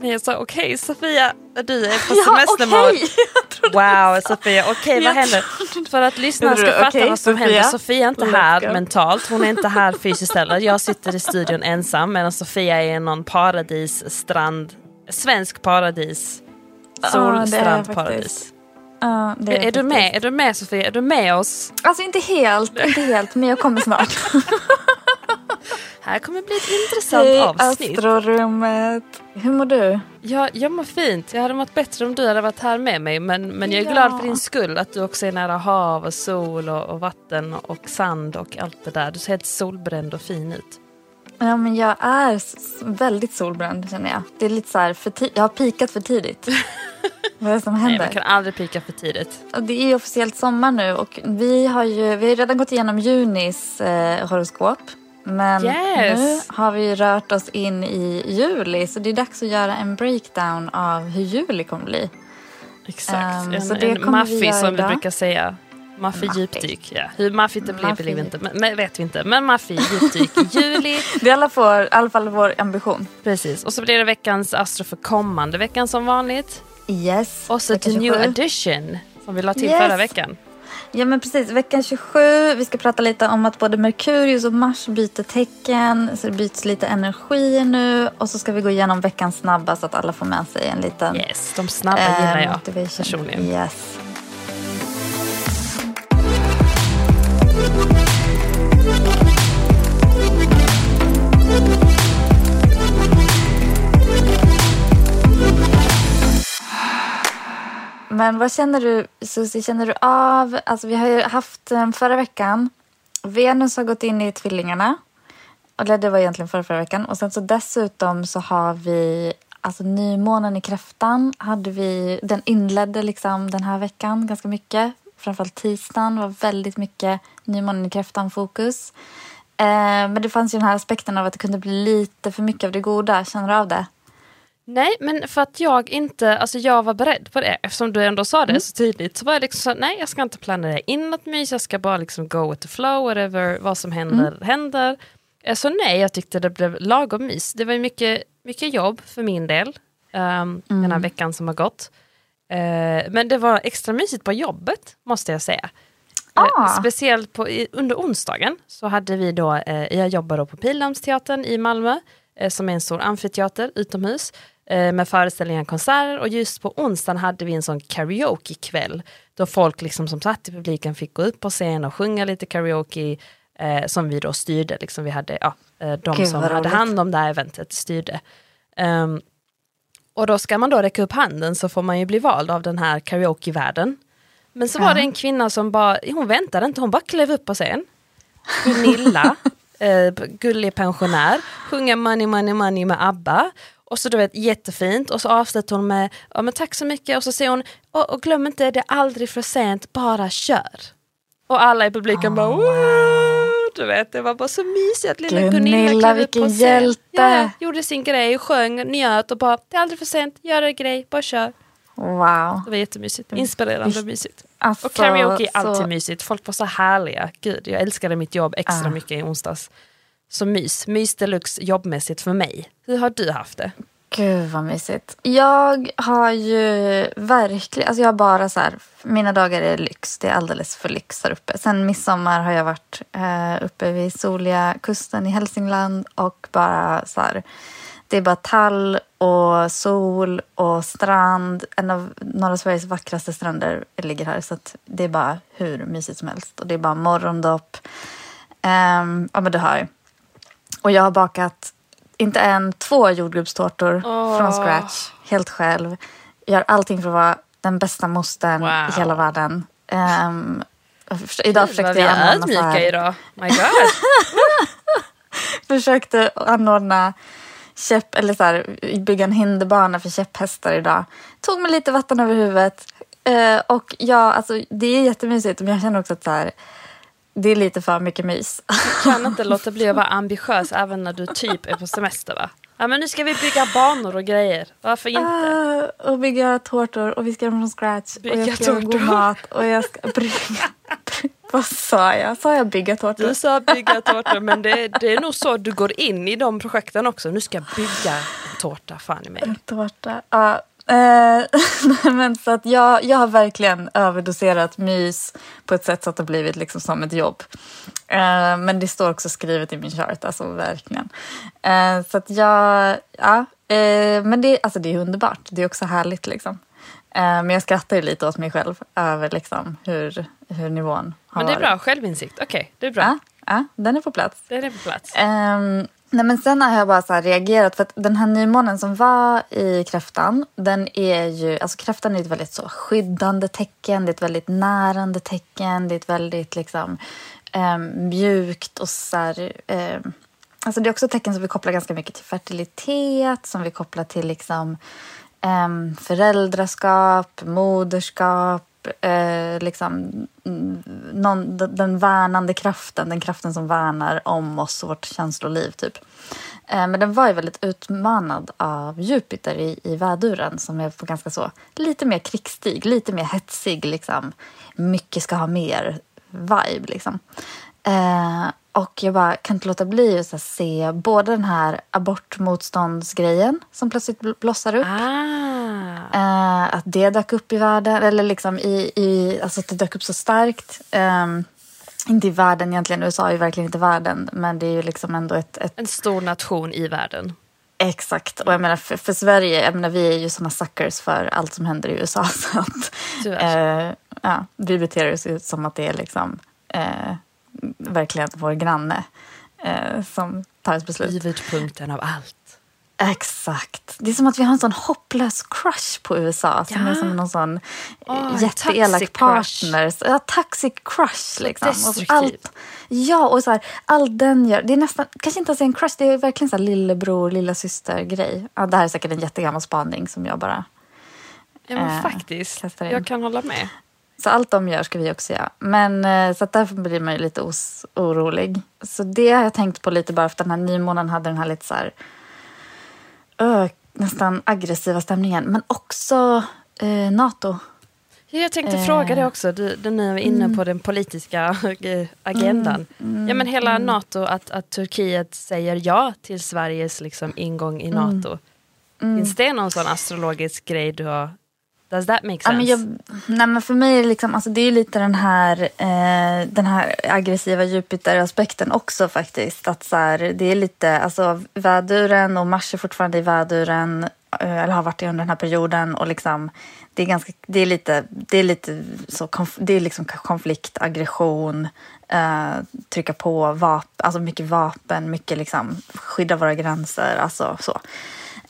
Nej jag sa okej Sofia, du är på Ja. Jag trodde Wow Sofia, okej vad Jag händer? För att lyssnarna ska fatta okej, vad som Sofia? händer. Sofia är inte här go. mentalt, hon är inte här fysiskt heller. Jag sitter i studion ensam medan Sofia är i någon paradisstrand, svensk paradis. Solstrandparadis. det är, är du med? Är du med Sofia? Är du med oss? Alltså inte helt, inte helt, men jag kommer snart. Här kommer bli ett intressant Hej avsnitt. astrorummet. Hur mår du? Ja, jag mår fint. Jag hade mått bättre om du hade varit här med mig. Men, men jag är Ja. glad för din skull att du också är nära hav och sol och, och vatten och sand och allt det där. Du ser helt solbränd och fin ut. Ja, men jag är väldigt solbränd känner jag. Det är lite så här, jag har pikat för tidigt. Vad är det som Nej, händer? man kan aldrig pika för tidigt. Det är officiellt sommar nu och vi har ju vi har redan gått igenom junis eh, horoskop. Men Yes. nu har vi rört oss in i juli så det är dags att göra en breakdown av hur juli kommer bli. Exakt. Ehm, en så det en vi maffi som vi idag. brukar säga. Maffi djupdyk. Ja. Hur maffigt det blir blir vi inte, men, vet vi inte. Men maffi djupdyk i juli. Det är i alla fall, i alla fall vår ambition. Precis. Och så blir det veckans astro för kommande veckan som vanligt. Yes. Och så till new 27. edition som vi la till Yes. förra veckan. Ja men precis, veckan 27. Vi ska prata lite om att både Merkurius och Mars byter tecken. Så det byts lite energier nu. Och så ska vi gå igenom veckan snabba så att alla får med sig en liten Yes, de snabba eh, gillar jag motivation. personligen. Yes. Men vad känner du, Susie, känner du av, alltså vi har ju haft eh, förra veckan, Venus har gått in i tvillingarna, eller det var egentligen förra, förra veckan, och sen så dessutom så har vi, alltså nymånen i kräftan, hade vi, den inledde liksom den här veckan ganska mycket, framförallt tisdagen var väldigt mycket nymånen i kräftan fokus. Eh, men det fanns ju den här aspekten av att det kunde bli lite för mycket av det goda, känner du av det? Nej, men för att jag inte, alltså jag var beredd på det. Eftersom du ändå sa det Mm. så tydligt så var jag liksom så nej jag ska inte planera in något mys, jag ska bara liksom go with the flow, whatever, vad som händer, Mm. händer. Eh, Så nej, jag tyckte det blev lagom mys. Det var mycket, mycket jobb för min del, um, den Mm. här veckan som har gått. Eh, men det var extra mysigt på jobbet, måste jag säga. Eh, Ah. speciellt på, i, under onsdagen så hade vi då, eh, jag jobbar då på Pildammsteatern i Malmö, som är en stor amfiteater utomhus, med föreställningar och konserter. Och just på onsdagen hade vi en sån karaoke-kväll, då folk liksom som satt i publiken fick gå upp på scen och sjunga lite karaoke, eh, som vi då styrde. Liksom vi hade, ja, eh, de Gud, som hade roligt. hand om det här eventet styrde. Ehm, och då ska man då räcka upp handen så får man ju bli vald av den här karaokevärlden. Men så var det en kvinna som bara, hon väntade inte, hon bara klev upp på scen. Gunilla, eh, gullig pensionär, sjunger Money Money Money med ABBA. Och så du vet jättefint och så avslutar hon med, ja men tack så mycket och så säger hon, och, och glöm inte det är aldrig för sent, bara kör. Och alla i publiken bara, wow! Du vet, det var bara så mysigt att lilla Gunilla Gunilla, på vilken scen. hjälte. Ja, gjorde sin grej, sjöng, njöt och bara, det är aldrig för sent, gör en grej, bara kör. Wow. Det var jättemysigt, inspirerande och mysigt. Alltså, Och karaoke är så- alltid mysigt. Folk var så härliga. Gud, jag älskade mitt jobb extra Ah. mycket i onsdags. Så mys, mys deluxe jobbmässigt för mig. Hur har du haft det? Gud vad mysigt. Jag har ju verkligen, alltså jag har bara så här, mina dagar är lyx. Det är alldeles för lyx här uppe. Sen midsommar har jag varit eh, uppe vid soliga kusten i Hälsingland och bara så här, det är bara tall och sol och strand. En av norra Sveriges vackraste stränder ligger här så att det är bara hur mysigt som helst. Och det är bara morgondopp. Um, ja men du hör. Och jag har bakat inte en, två jordgubbstårtor Åh. från scratch, helt själv. Gör allting för att vara den bästa mostern Wow. i hela världen. Ehm, idag Vad försökte vi jag är anordna, så ödmjuka här, idag. My God. försökte anordna käpp, eller så här, bygga en hinderbana för käpphästar idag. Tog mig lite vatten över huvudet. Eh, och ja, alltså, det är jättemysigt men jag känner också att så här, det är lite för mycket mys. kan inte låta bli att vara ambitiös även när du typ är på semester va? Ja men nu ska vi bygga banor och grejer. Varför inte? Ah, och bygga tårtor och vi ska göra från scratch. och Bygga jag ska göra god tårtor. mat och jag ska brygga. Vad sa jag? Sa jag bygga tårtor? Du sa bygga tårtor men det, det är nog så du går in i de projekten också. Nu ska jag bygga en tårta, fan i mig. Tårta. Ja. Eh, men så att jag, jag har verkligen överdoserat mys på ett sätt så att det har blivit liksom som ett jobb. Eh, men det står också skrivet i min chart, alltså verkligen. Eh, så att jag, ja. Men det, alltså det är underbart. Det är också härligt liksom. Men jag skrattar ju lite åt mig själv över liksom hur, hur nivån har Men det är varit. bra, självinsikt. Okej, det är bra. Ja, ja, den är på plats. Det är på plats. Ehm, nej men sen har jag bara så här reagerat för att den här nymånen som var i kräftan, den är ju, alltså kräftan är ett väldigt så skyddande tecken, det är ett väldigt närande tecken, det är ett väldigt liksom eh, mjukt och så här, eh, alltså det är också ett tecken som vi kopplar ganska mycket till fertilitet, som vi kopplar till liksom eh, föräldraskap, moderskap, eh, liksom, mm, någon, den, den värnande kraften, den kraften som värnar om oss och vårt känsloliv. Typ. Eh, men den var ju väldigt utmanad av Jupiter i, i väduren som är på ganska så, lite mer krigsstig, lite mer hetsig. Liksom. Mycket ska ha mer vibe. Liksom. Eh, och jag bara kan inte låta bli att så här, se både den här abortmotståndsgrejen som plötsligt bl- blossar upp. Ah. Eh, att det dök upp i världen, eller liksom i, i, alltså att det dök upp så starkt. Ehm, inte i världen egentligen, USA är ju verkligen inte världen, men det är ju liksom ändå ett, ett En stor nation i världen. exakt. Och jag menar för, för Sverige, jag menar vi är ju såna suckers för allt som händer i USA. Så att, eh, ja, vi beter oss ju som att det är liksom eh, verkligen vår granne eh, som tar ett beslut. Huvudpunkten av allt. Exakt. Det är som att vi har en sån hopplös crush på USA. Som Ja. är som någon sån oh, jätteelak partner. Ja, toxic crush liksom. Och destruktiv. allt, ja, och så här, allt den gör. Det är nästan, kanske inte ens en crush, det är verkligen så här lillebror, lilla syster grej. Ja, det här är säkert en jättegammal spaning som jag bara... Ja men Eh, faktiskt, jag kan hålla med. Så allt de gör ska vi också göra. Men eh, så att därför blir man ju lite os- orolig. Så det har jag tänkt på lite bara för att den här nymånen hade den här lite så här ö, nästan aggressiva stämningen. Men också eh, NATO. Ja, Jag tänkte Eh. fråga det också, du, du nu är inne på den politiska eh, agendan. ja men hela NATO, att, att Turkiet säger ja till Sveriges liksom, ingång i NATO. Finns det någon sån astrologisk grej du har? Does that make Ja, sense? men jag, nej, men för mig är det, liksom, alltså, det är lite den här, eh, den här aggressiva Jupiter-aspekten också faktiskt. Att så här, det är lite, alltså väduren och Mars är fortfarande i väduren, eh, eller har varit det under den här perioden. Och liksom, det är ganska, det är lite, det är lite så, konf, det är liksom konflikt, aggression, eh, trycka på vapen, alltså mycket vapen, mycket liksom skydda våra gränser, alltså så.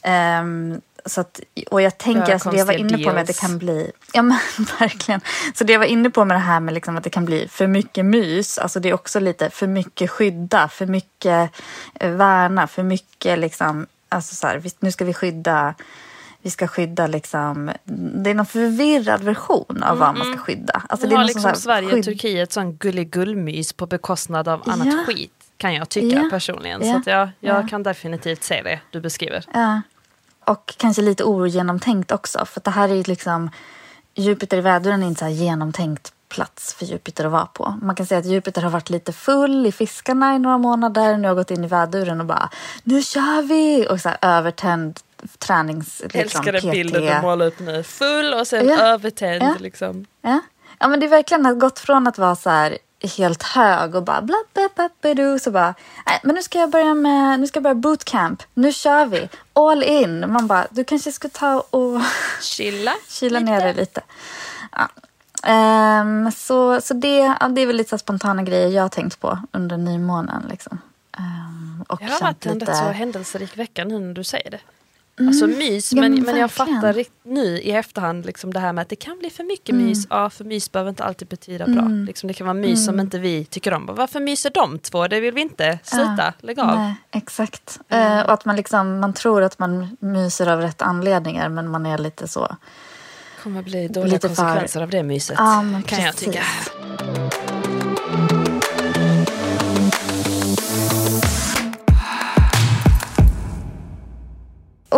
Ehm, så att, och jag tänker, Göra alltså det jag var inne på med att det deals. kan bli, ja men verkligen. Så det jag var inne på med det här med liksom att det kan bli för mycket mys, alltså det är också lite för mycket skydda, för mycket eh, värna, för mycket liksom, alltså så här, nu ska vi skydda, vi ska skydda liksom, det är någon förvirrad version av vad man ska skydda. Alltså det är har liksom här Sverige och skydd- Turkiet sån gulligullmys på bekostnad av annat Ja. skit. Kan jag tycka Ja. personligen. Så att jag, jag Ja. kan definitivt se det du beskriver. Och kanske lite ogenomtänkt också. För att det här är ju liksom... Jupiter i väduren är inte så här genomtänkt plats för Jupiter att vara på. Man kan säga att Jupiter har varit lite full i fiskarna i några månader. Nu har gått in i väduren och bara nu kör vi! Och så här övertänd tränings... Liksom, Älskar den PT. bilden du målar upp nu. Full och sen Ja. övertänd. Ja. Liksom. Ja. ja, men det är verkligen har gått från att vara så här helt hög och bara bla bla bla så bara nej, men nu ska jag börja med nu ska jag börja bootcamp. Nu kör vi all in. Man bara du kanske ska ta och Chilla. kyla ner det lite. Ja. Ehm, så så det, ja, det är väl lite spontana grejer jag har tänkt på under nymånen. Liksom. Ehm, och Det har varit en rätt så händelserik vecka nu när du säger det. Alltså mys, Ja, men, men men jag fattar nu i efterhand liksom det här med att det kan bli för mycket Mm. mys. Ja, för mys behöver inte alltid betyda bra. Liksom, det kan vara mys som inte vi tycker om. Varför myser de två? Det vill vi inte. Sluta, lägg av. Nej, exakt. Eh, och att man, liksom, man tror att man myser av rätt anledningar men man är lite så. kommer bli dåliga Lite för- konsekvenser av det myset. Ja, kan jag precis. tycka.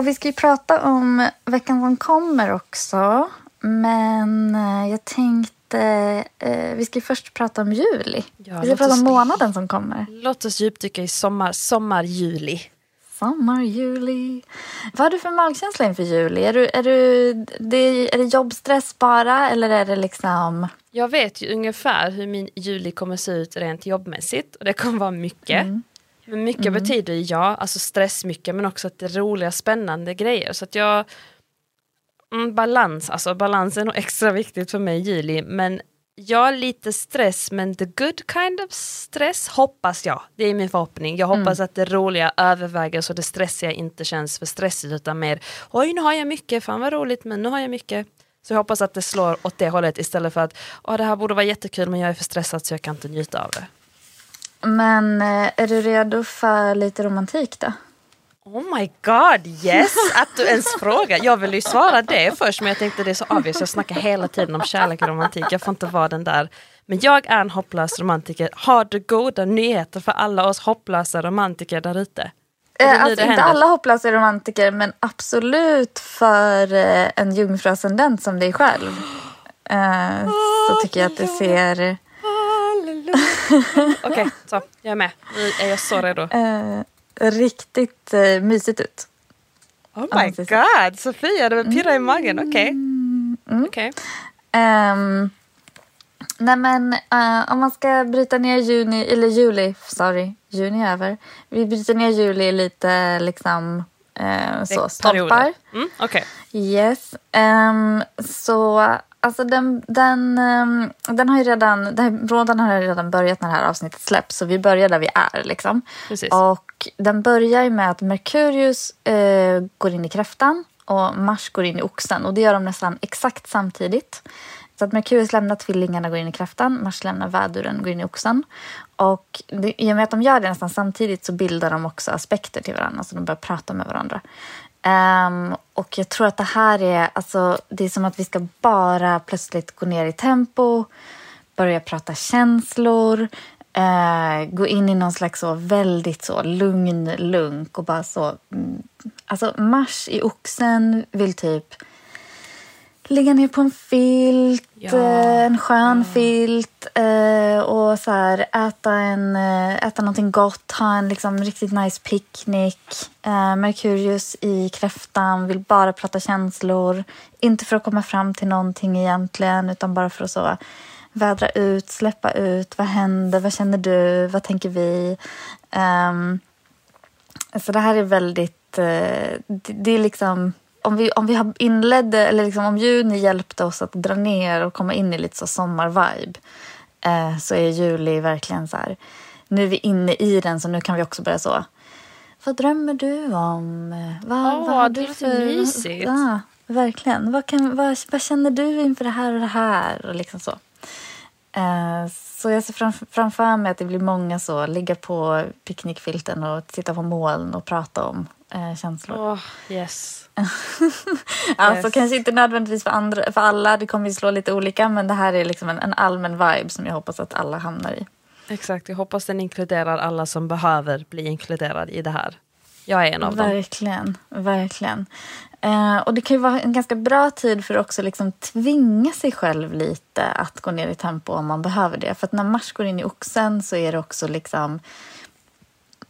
Och vi ska ju prata om veckan som kommer också. Men eh, jag tänkte, eh, vi ska ju först prata om juli. Ja, vi ska prata om månaden som kommer. Låt oss djupdyka i sommar, sommar-juli. Sommar, juli. Vad har du för magkänsla inför juli? Är, du, är, du, det, är det jobbstress bara eller är det liksom... Jag vet ju ungefär hur min juli kommer se ut rent jobbmässigt. Och det kommer vara mycket. Mm. Mycket betyder ju ja, alltså stress mycket men också att det är roliga spännande grejer. Så att jag... Mm, balans, alltså balans är nog extra viktigt för mig i juli. Men ja, lite stress men the good kind of stress hoppas jag. Det är min förhoppning. Jag hoppas att det roliga överväger så det stressiga inte känns för stressigt utan mer oj nu har jag mycket, fan vad roligt men nu har jag mycket. Så jag hoppas att det slår åt det hållet istället för att åh, det här borde vara jättekul men jag är för stressad så jag kan inte njuta av det. Men eh, är du redo för lite romantik då? Oh my god, yes! Att du ens frågar. Jag vill ju svara det först men jag tänkte det är så obvious. Jag snackar hela tiden om kärlek och romantik. Jag får inte vara den där. Men jag är en hopplös romantiker. Har du goda nyheter för alla oss hopplösa romantiker där ute? Eh, alltså inte alla hopplösa romantiker men absolut för eh, en jungfruascendent som dig själv. Eh, så tycker jag att det ser Okej, så jag är med. Nu är jag så redo. eh, riktigt eh, mysigt ut. Oh my god, Sofia, det pirrar i magen. Okej. Mm. Okej. Ehm, nej men eh, om man ska bryta ner juni, eller juli, sorry, juni är över. Vi bryter ner juli lite liksom eh, så, stolpar. Mm, Okej. Yes. Ehm, så alltså den, den, ehm, den har ju redan, den här råden har redan börjat när det här avsnittet släpps. Så vi börjar där vi är liksom. Precis. Och den börjar ju med att Merkurius eh, går in i kräftan och Mars går in i oxen. Och det gör de nästan exakt samtidigt. Så att Merkurius lämnar tvillingarna och går in i kräftan. Mars lämnar väduren och går in i oxen. Och det, i och med att de gör det nästan samtidigt så bildar de också aspekter till varandra. Så de börjar prata med varandra. Um, och jag tror att det här är, alltså, det är som att vi ska bara plötsligt gå ner i tempo, börja prata känslor, uh, gå in i någon slags så väldigt så lugn lunk och bara så. Mm, alltså Mars i oxen vill typ ligga ner på en filt, Ja. eh, en skön filt eh, och så här, äta, en, eh, äta någonting gott, ha en liksom riktigt nice picknick. Merkurius i kräftan vill bara prata känslor. Inte för att komma fram till någonting egentligen utan bara för att så vädra ut, släppa ut. Vad händer? Vad känner du? Vad tänker vi? Ehm, så det här är väldigt... Eh, det, det är liksom... Om vi, om vi har inledde, eller liksom om juni hjälpte oss att dra ner och komma in i lite så sommarvibe eh, så är juli verkligen så här... Nu är vi inne i den så nu kan vi också börja så... Vad drömmer du om? Eh, Vad, Åh, vad har det du låter för... mysigt. Ja, verkligen. Vad, kan, vad, vad känner du inför det här och det här? Och liksom så. Eh, Så jag ser fram, framför mig att det blir många så, ligga på picknickfilten och titta på moln och prata om eh, känslor. Åh, yes. Alltså yes. kanske inte nödvändigtvis för, andra, för alla, det kommer ju slå lite olika men det här är liksom en, en allmän vibe som jag hoppas att alla hamnar i. Exakt, jag hoppas den inkluderar alla som behöver bli inkluderad i det här. Jag är en av dem. Verkligen, verkligen. Eh, och det kan ju vara en ganska bra tid för att också liksom tvinga sig själv lite att gå ner i tempo om man behöver det. För att när Mars går in i oxen så är det också liksom...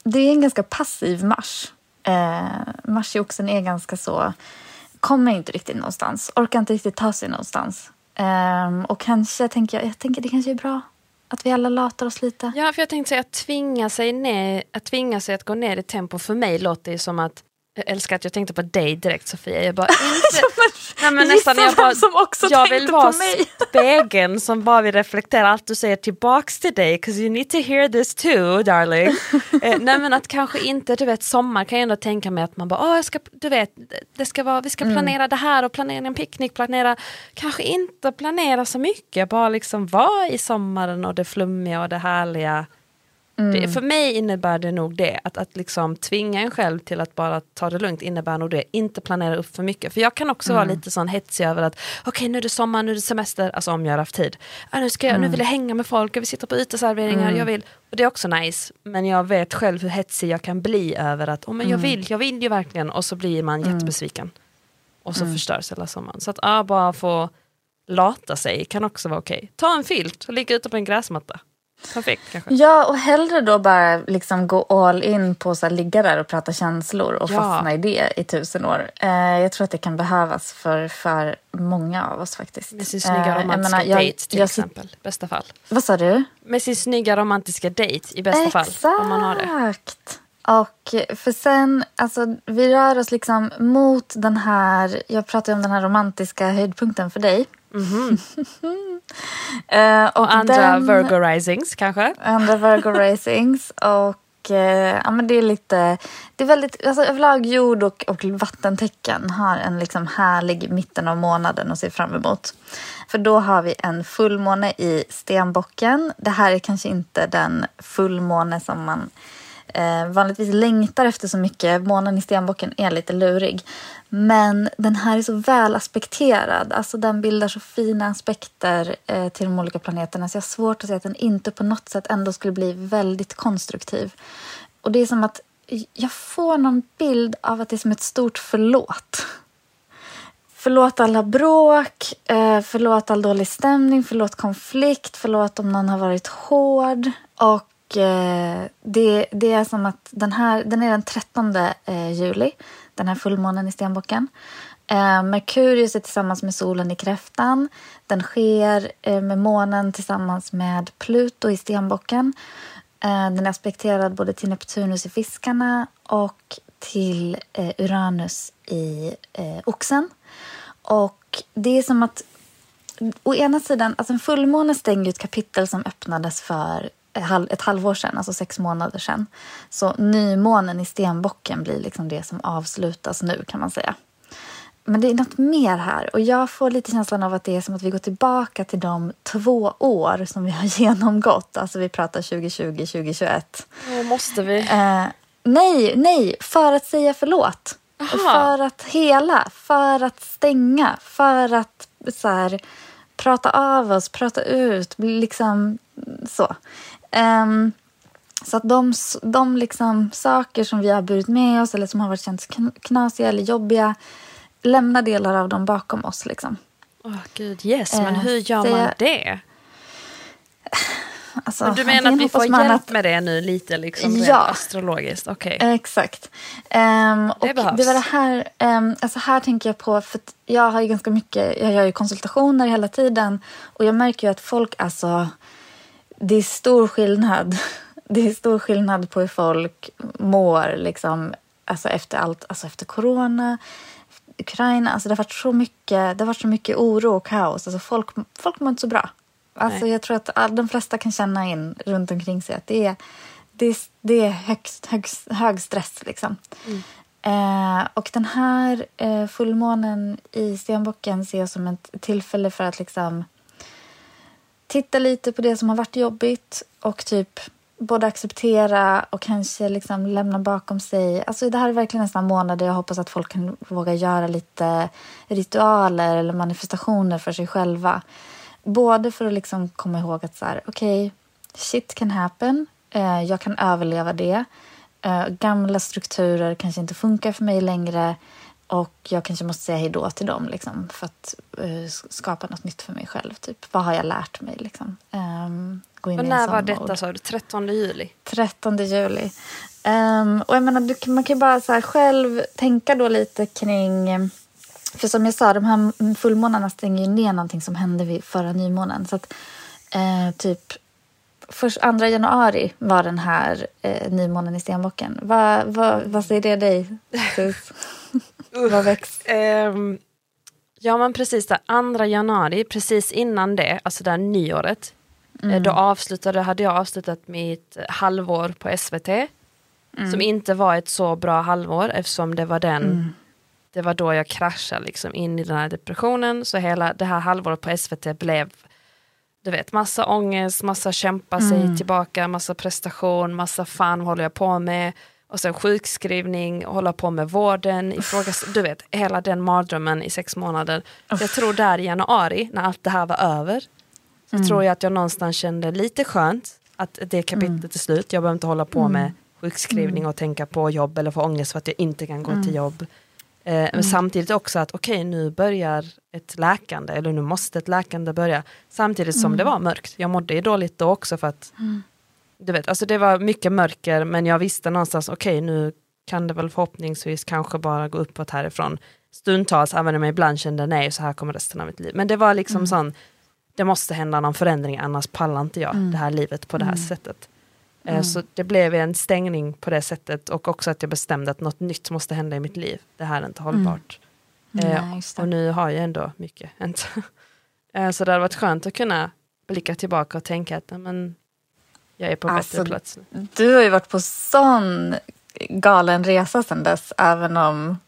Det är en ganska passiv Mars. Eh, mars i oxen är ganska så... Kommer inte riktigt någonstans. Orkar inte riktigt ta sig någonstans. Eh, och kanske tänker jag, jag tänker det kanske är bra att vi alla latar oss lite. Ja, för jag tänkte säga att tvinga sig, ner, att tvinga sig att gå ner i tempo för mig låter ju som att jag älskar att jag tänkte på dig direkt Sofia. Jag bara inte... Nej, men nästan, jag, bara, som också jag vill vara spegeln som bara vill reflektera allt du säger tillbaks till dig. Cause you need to hear this too darling. eh, nej men att kanske inte, du vet sommar kan jag ändå tänka mig att man bara, Åh, jag ska, du vet, det ska vara, vi ska Mm. planera det här och planera en picknick, planera, kanske inte planera så mycket, bara liksom vara i sommaren och det flummiga och det härliga. Mm. Det, för mig innebär det nog det, att, att liksom tvinga en själv till att bara ta det lugnt innebär nog det, inte planera upp för mycket. För jag kan också Mm. vara lite sån hetsig över att okej nu är det sommar, nu är det semester, alltså om jag har haft tid. Ah, nu, ska jag, Mm. nu vill jag hänga med folk, jag vill sitta på uteserveringar, jag vill, och det är också nice. Men jag vet själv hur hetsig jag kan bli över att oh, men jag, Mm. vill, jag vill ju verkligen och så blir man jättebesviken. Och Mm. så förstörs hela sommaren. Så att ah, bara få lata sig kan också vara okej. Ta en filt och ligga ute på en gräsmatta. Perfekt kanske. Ja, och hellre då bara liksom gå all in på att ligga där och prata känslor och Ja. fastna i det i tusen år. Eh, jag tror att det kan behövas för, för många av oss faktiskt. Med sin Eh, snygga jag romantiska menar, jag- date till jag exempel. Bästa fall. Vad sa du? Med sin snygga romantiska date i bästa fall. Om man har det. Exakt. Och för sen, alltså vi rör oss liksom mot den här, jag pratar ju om den här romantiska höjdpunkten för dig. Och Mhm. Och andra den- Virgo risings kanske. Andra Virgo Racings. Och eh, ja, men det är lite... Det är väldigt, alltså, överlag jord och, och vattentecken har en liksom härlig mitten av månaden att se fram emot. För då har vi en fullmåne i stenbocken. Det här är kanske inte den fullmåne som man eh, vanligtvis längtar efter så mycket. Månen i stenbocken är lite lurig. Men den här är så väl aspekterad. Alltså den bildar så fina aspekter eh, till de olika planeterna. Så jag har svårt att säga att den inte på något sätt ändå skulle bli väldigt konstruktiv. Och det är som att jag får någon bild av att det är som ett stort förlåt. Förlåt alla bråk, eh, förlåt all dålig stämning, förlåt konflikt, förlåt om någon har varit hård. Och eh, det, det är som att den här, den är den 13 eh, juli, den här fullmånen i stenbocken. Eh, Merkurius är tillsammans med solen i kräftan. Den sker eh, med månen tillsammans med Pluto i stenbocken. Eh, den är aspekterad både till Neptunus i fiskarna och till eh, Uranus i eh, oxen. Och det är som att å ena sidan, alltså en fullmåne stänger ett kapitel som öppnades för ett halv- ett halvår sedan, alltså sex månader sedan. Så nymånen i stenbocken blir liksom det som avslutas nu kan man säga. Men det är något mer här och jag får lite känslan av att det är som att vi går tillbaka till de två år som vi har genomgått. Alltså vi pratar 2020, 2021. Då måste vi. Eh, nej, nej, för att säga förlåt. Aha. För att hela, för att stänga, för att så här, prata av oss, prata ut, liksom så. Ehm, så att de, de liksom saker som vi har burit med oss eller som har varit känts kn- knasiga eller jobbiga, lämna delar av dem bakom oss. Liksom. Åh gud, yes, men Eh, hur gör det- man det? Alltså, Men du menar att vi får hjälp att- med det nu lite liksom Ja. astrologiskt? Okej. Exakt. Ehm, och det, behövs. var det här, um, alltså här tänker jag på, för jag har ju ganska mycket, jag gör ju konsultationer hela tiden och jag märker ju att folk, alltså, det är stor skillnad. Det är stor skillnad på hur folk mår liksom, alltså efter allt, alltså efter corona, Ukraina, alltså det har varit så mycket, det har varit så mycket oro och kaos. Alltså folk, folk mår inte så bra. Alltså Nej. jag tror att all, de flesta kan känna in runt omkring sig att det är, det är, det är högst, högst, hög stress. Liksom. Eh, och den här eh, fullmånen i stenbocken ser jag som ett tillfälle för att liksom titta lite på det som har varit jobbigt och typ både acceptera och kanske liksom lämna bakom sig. Alltså det här är verkligen nästan månader jag hoppas att folk kan våga göra lite ritualer eller manifestationer för sig själva. Både för att liksom komma ihåg att så här, okej, shit can happen. Eh, jag kan överleva det. Eh, gamla strukturer kanske inte funkar för mig längre och jag kanske måste säga hej då till dem liksom, för att eh, skapa något nytt för mig själv. Typ. Vad har jag lärt mig? Liksom? Ehm, gå in Och när var detta sa du? 13 juli? 13 juli. Ehm, och jag menar, du, man kan ju bara så själv tänka då lite kring... För som jag sa, de här fullmånarna stänger ju ner någonting som hände vid förra nymånen. Så att, eh, typ först, andra januari var den här eh, nymånen i stenbocken. Va, va, vad säger det dig, Sus? vad väcks? Ehm, ja men precis där, andra januari, precis innan det, alltså där nyåret. eh, Då avslutade, hade jag avslutat mitt halvår på SVT. Som inte var ett så bra halvår eftersom det var den Det var då jag kraschade liksom in i den här depressionen. Så hela det här halvåret på SVT blev du vet, massa ångest, massa kämpa sig tillbaka, massa prestation, massa fan vad håller jag på med? Och sen sjukskrivning, hålla på med vården, ifrågas, du vet, hela den mardrömmen i sex månader. Jag tror där i januari, när allt det här var över, så tror jag att jag någonstans kände lite skönt att det kapitlet är slut. Jag behöver inte hålla på med sjukskrivning och tänka på jobb eller få ångest för att jag inte kan gå till jobb. Eh, Men samtidigt också att okej nu börjar ett läkande eller nu måste ett läkande börja. Samtidigt som det var mörkt. Jag mådde ju dåligt då också för att du vet, alltså det var mycket mörker men jag visste någonstans okej nu kan det väl förhoppningsvis kanske bara gå uppåt härifrån. Stundtals även om jag ibland kände nej så här kommer resten av mitt liv. Men det var liksom sån, det måste hända någon förändring annars pallar inte jag det här livet på det här sättet. Eh, Så det blev en stängning på det sättet och också att jag bestämde att något nytt måste hända i mitt liv. Det här är inte hållbart. Eh, Nej, och nu har jag ändå mycket hänt. Eh, så det hade varit skönt att kunna blicka tillbaka och tänka att "Nej, men, jag är på Alltså, bättre plats nu. Du har ju varit på sån galen resa sedan dess, även om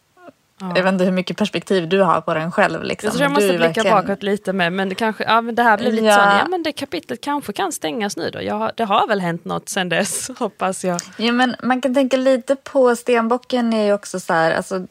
jag vet inte hur mycket perspektiv du har på den själv. Liksom. Jag tror jag måste blicka verkligen- bakåt lite mer men det, kanske, ja, men det här blev lite Ja. sån, ja men det kapitlet kanske kan stängas nu då. Jag, det har väl hänt något sen dess hoppas jag. Ja, men man kan tänka lite på stenbocken är ju också så här, alltså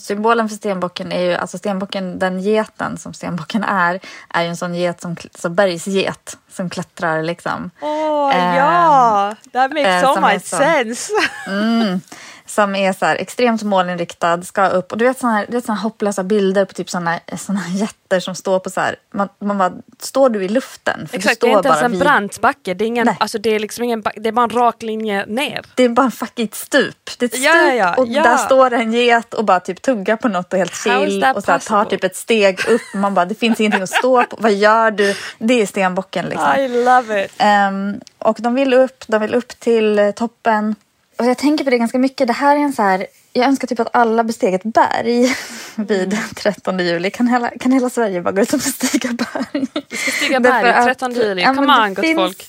symbolen för stenbocken är ju, alltså stenbocken, den geten som stenbocken är, är ju en sån get som, så bergsget som klättrar liksom. Åh Eh, ja, that makes eh, so som much så. sense. Mm, som är så extremt målinriktad, ska upp. Och du vet såna här, du vet såna här hopplösa bilder på typ såna, såna jätter som står på så här, man, man bara, står du i luften? För Exakt, du det är står inte ens en vid- brant backe, det är, ingen, Nej. alltså, det är liksom ingen det är bara en rak linje ner. Det är bara en fucking stup. Det är ett stup Ja, ja, och ja. där står en get och bara typ tuggar på något och helt chill och så här, tar typ ett steg upp. Man bara, det finns ingenting att stå på. Vad gör du? Det är stenbocken liksom. I love it. Ehm, och de vill upp, de vill upp till toppen. Och jag tänker på det ganska mycket. Det här är en så här, jag önskar typ att alla besteg ett berg vid Mm. 13 juli. Kan hela, kan hela Sverige bara gå ut och bestiga berg? Vi ska stiga berg att- 13 juli, ja, come on gott finns, folk.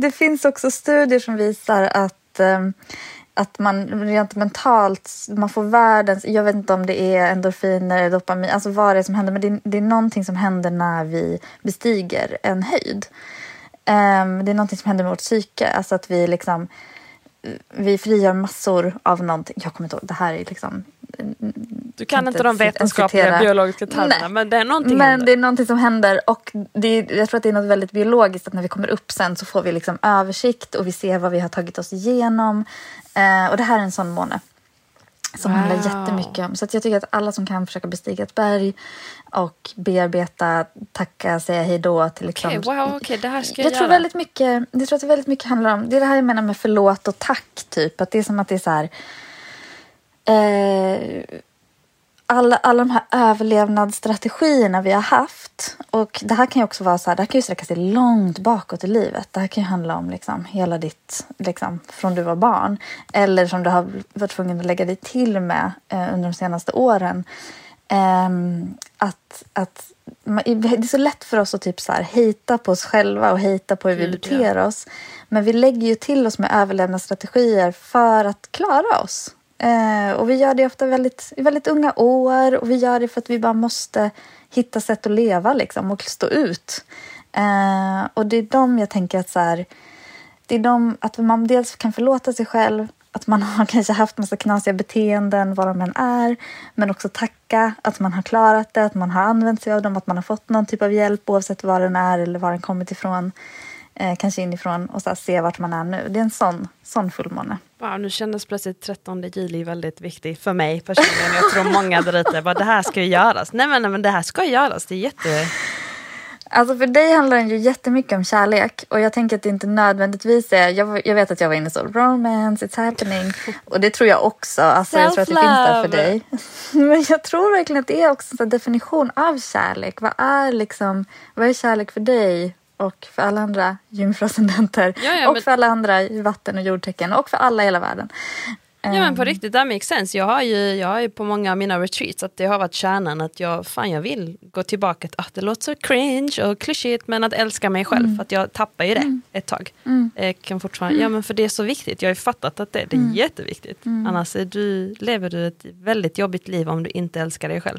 Det finns också studier som visar att, ehm, att man rent mentalt, man får världens, jag vet inte om det är endorfiner eller dopamin, alltså vad det är som händer, men det, är- det är någonting som händer när vi bestiger en höjd. Ehm, det är någonting som händer med vårt psyke, alltså att vi liksom vi frigör massor av någonting. Jag kommer inte ihåg, det här är liksom... Du kan inte inte de vetenskapliga citera. biologiska termerna men det är någonting Men händer. det är någonting som händer och det är, jag tror att det är något väldigt biologiskt att när vi kommer upp sen så får vi liksom översikt och vi ser vad vi har tagit oss igenom. Eh, och det här är en sån måne. Som Wow. handlar jättemycket om. Så jag tycker att alla som kan försöka bestiga ett berg och bearbeta, tacka, säga hej då till liksom, Okej, wow, okej, det här ska jag, jag tror göra. väldigt mycket, jag tror att det väldigt mycket handlar om, det är det här jag menar med förlåt och tack typ. Att det är som att det är så här, eh, alla, alla de här överlevnadsstrategierna vi har haft. Och det här kan ju också vara så här, det här kan ju sträcka sig långt bakåt i livet. Det här kan ju handla om liksom hela ditt, liksom från du var barn. Eller som du har varit tvungen att lägga dig till med eh, under de senaste åren. Ehm, att, att man, det är så lätt för oss att typ så här, hejta på oss själva och hejta på hur vi beter oss. Men vi lägger ju till oss med överlevnadsstrategier för att klara oss. Eh, och vi gör det ofta väldigt, i väldigt unga år och vi gör det för att vi bara måste hitta sätt att leva liksom, och stå ut. Eh, och det är de jag tänker att så här, det är de, att man dels kan förlåta sig själv, att man har kanske haft massa knasiga beteenden, vad de än är, men också tacka att man har klarat det, att man har använt sig av dem, att man har fått någon typ av hjälp oavsett var den är eller var den kommit ifrån, eh, kanske inifrån och så se vart man är nu. Det är en sån, sån fullmåne. Wow, nu kändes plötsligt 13 juli väldigt viktig för mig personligen. Jag tror många där ute bara det här ska ju göras. Nej men, nej, men det här ska göras, det är jätte... Alltså för dig handlar den ju jättemycket om kärlek och jag tänker att det inte nödvändigtvis är, jag, jag vet att jag var inne så, romance, it's happening och det tror jag också, alltså jag tror att det finns där för dig. Men jag tror verkligen att det är också en definition av kärlek. Vad är liksom, vad är kärlek för dig? Och för alla andra jungfruascendenter Ja, ja, och men- för alla andra vatten och jordtecken och för alla i hela världen. Ja men på Ehm, riktigt, that makes sense. Jag har ju, jag har ju på många av mina retreats att det har varit kärnan att jag, fan jag vill gå tillbaka till, ah, det låter så cringe och klyschigt men att älska mig själv Mm. för att jag tappar ju det ett tag. Jag kan fortfarande, ja men för det är så viktigt, jag har ju fattat att det, det är Mm. jätteviktigt. Annars är du, lever du ett väldigt jobbigt liv om du inte älskar dig själv.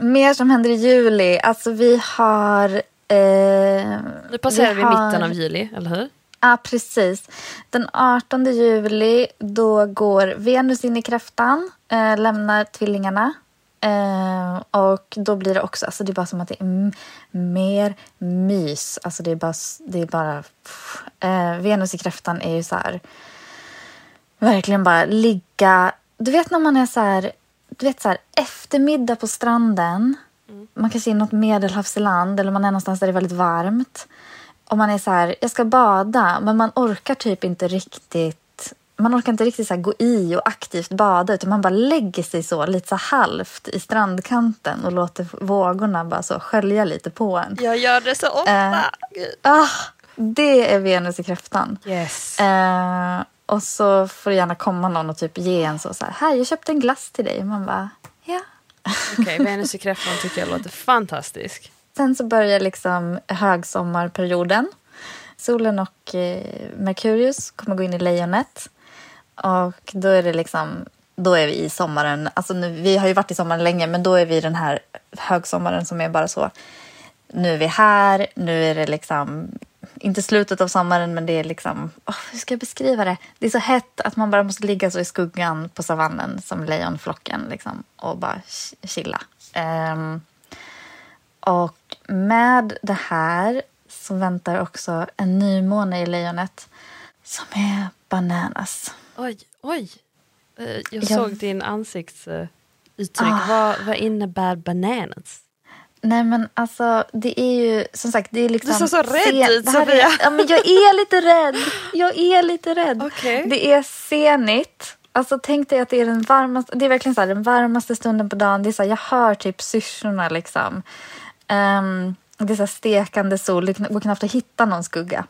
Mer som händer i juli. Alltså vi har... Eh, Nu passerar vi, har- mitten av juli, eller hur? Ja, precis. Den 18 juli då går Venus in i kräftan, eh, lämnar tvillingarna. Eh, och då blir det också, alltså det är bara som att det är mer mys. Alltså det är bara, det är bara pff. eh, Venus i kräftan är ju så här, verkligen bara ligga, du vet när man är så här, du vet så här eftermiddag på stranden, man kanske är i något medelhavsland eller man är någonstans där det är väldigt varmt. Och man är så här, jag ska bada, men man orkar typ inte riktigt man orkar inte riktigt så gå i och aktivt bada utan man bara lägger sig så lite så halvt i strandkanten och låter vågorna bara så skölja lite på en. Jag gör det så ofta. Eh. Ah, det är Venus i kräftan. Yes. Eh, och så får det gärna komma någon och typ ge en så, så här, här jag köpte en glass till dig. Man bara, ja. Okej, Venus i kräftan tycker jag låter fantastisk. Sen så börjar liksom högsommarperioden. Solen och eh, Merkurius kommer gå in i lejonet. Och då är det liksom, då är vi i sommaren. Alltså nu, vi har ju varit i sommaren länge, men då är vi i den här högsommaren som är bara så. Nu är vi här, nu är det liksom, inte slutet av sommaren, men det är liksom, åh, hur ska jag beskriva det? Det är så hett att man bara måste ligga så i skuggan på savannen som lejonflocken liksom, och bara ch- chilla. Ehm, och med det här så väntar också en nymåne i lejonet som är bananas. Oj, oj. Eh, Jag Jag- såg din ansiktsuttryck. Ah. Vad, vad innebär bananas? Nej men alltså det är ju som sagt det är liksom. Du ser så rädd sen- ut, Sofia. Är, ja men jag är lite rädd. Jag är lite rädd. Okej. Det är senigt. Alltså tänk dig att det är den varmaste, det är verkligen så här, den varmaste stunden på dagen. Det är så här, jag hör typ syrsorna liksom. Ehm, det är så här stekande sol, det går knappt att hitta någon skugga.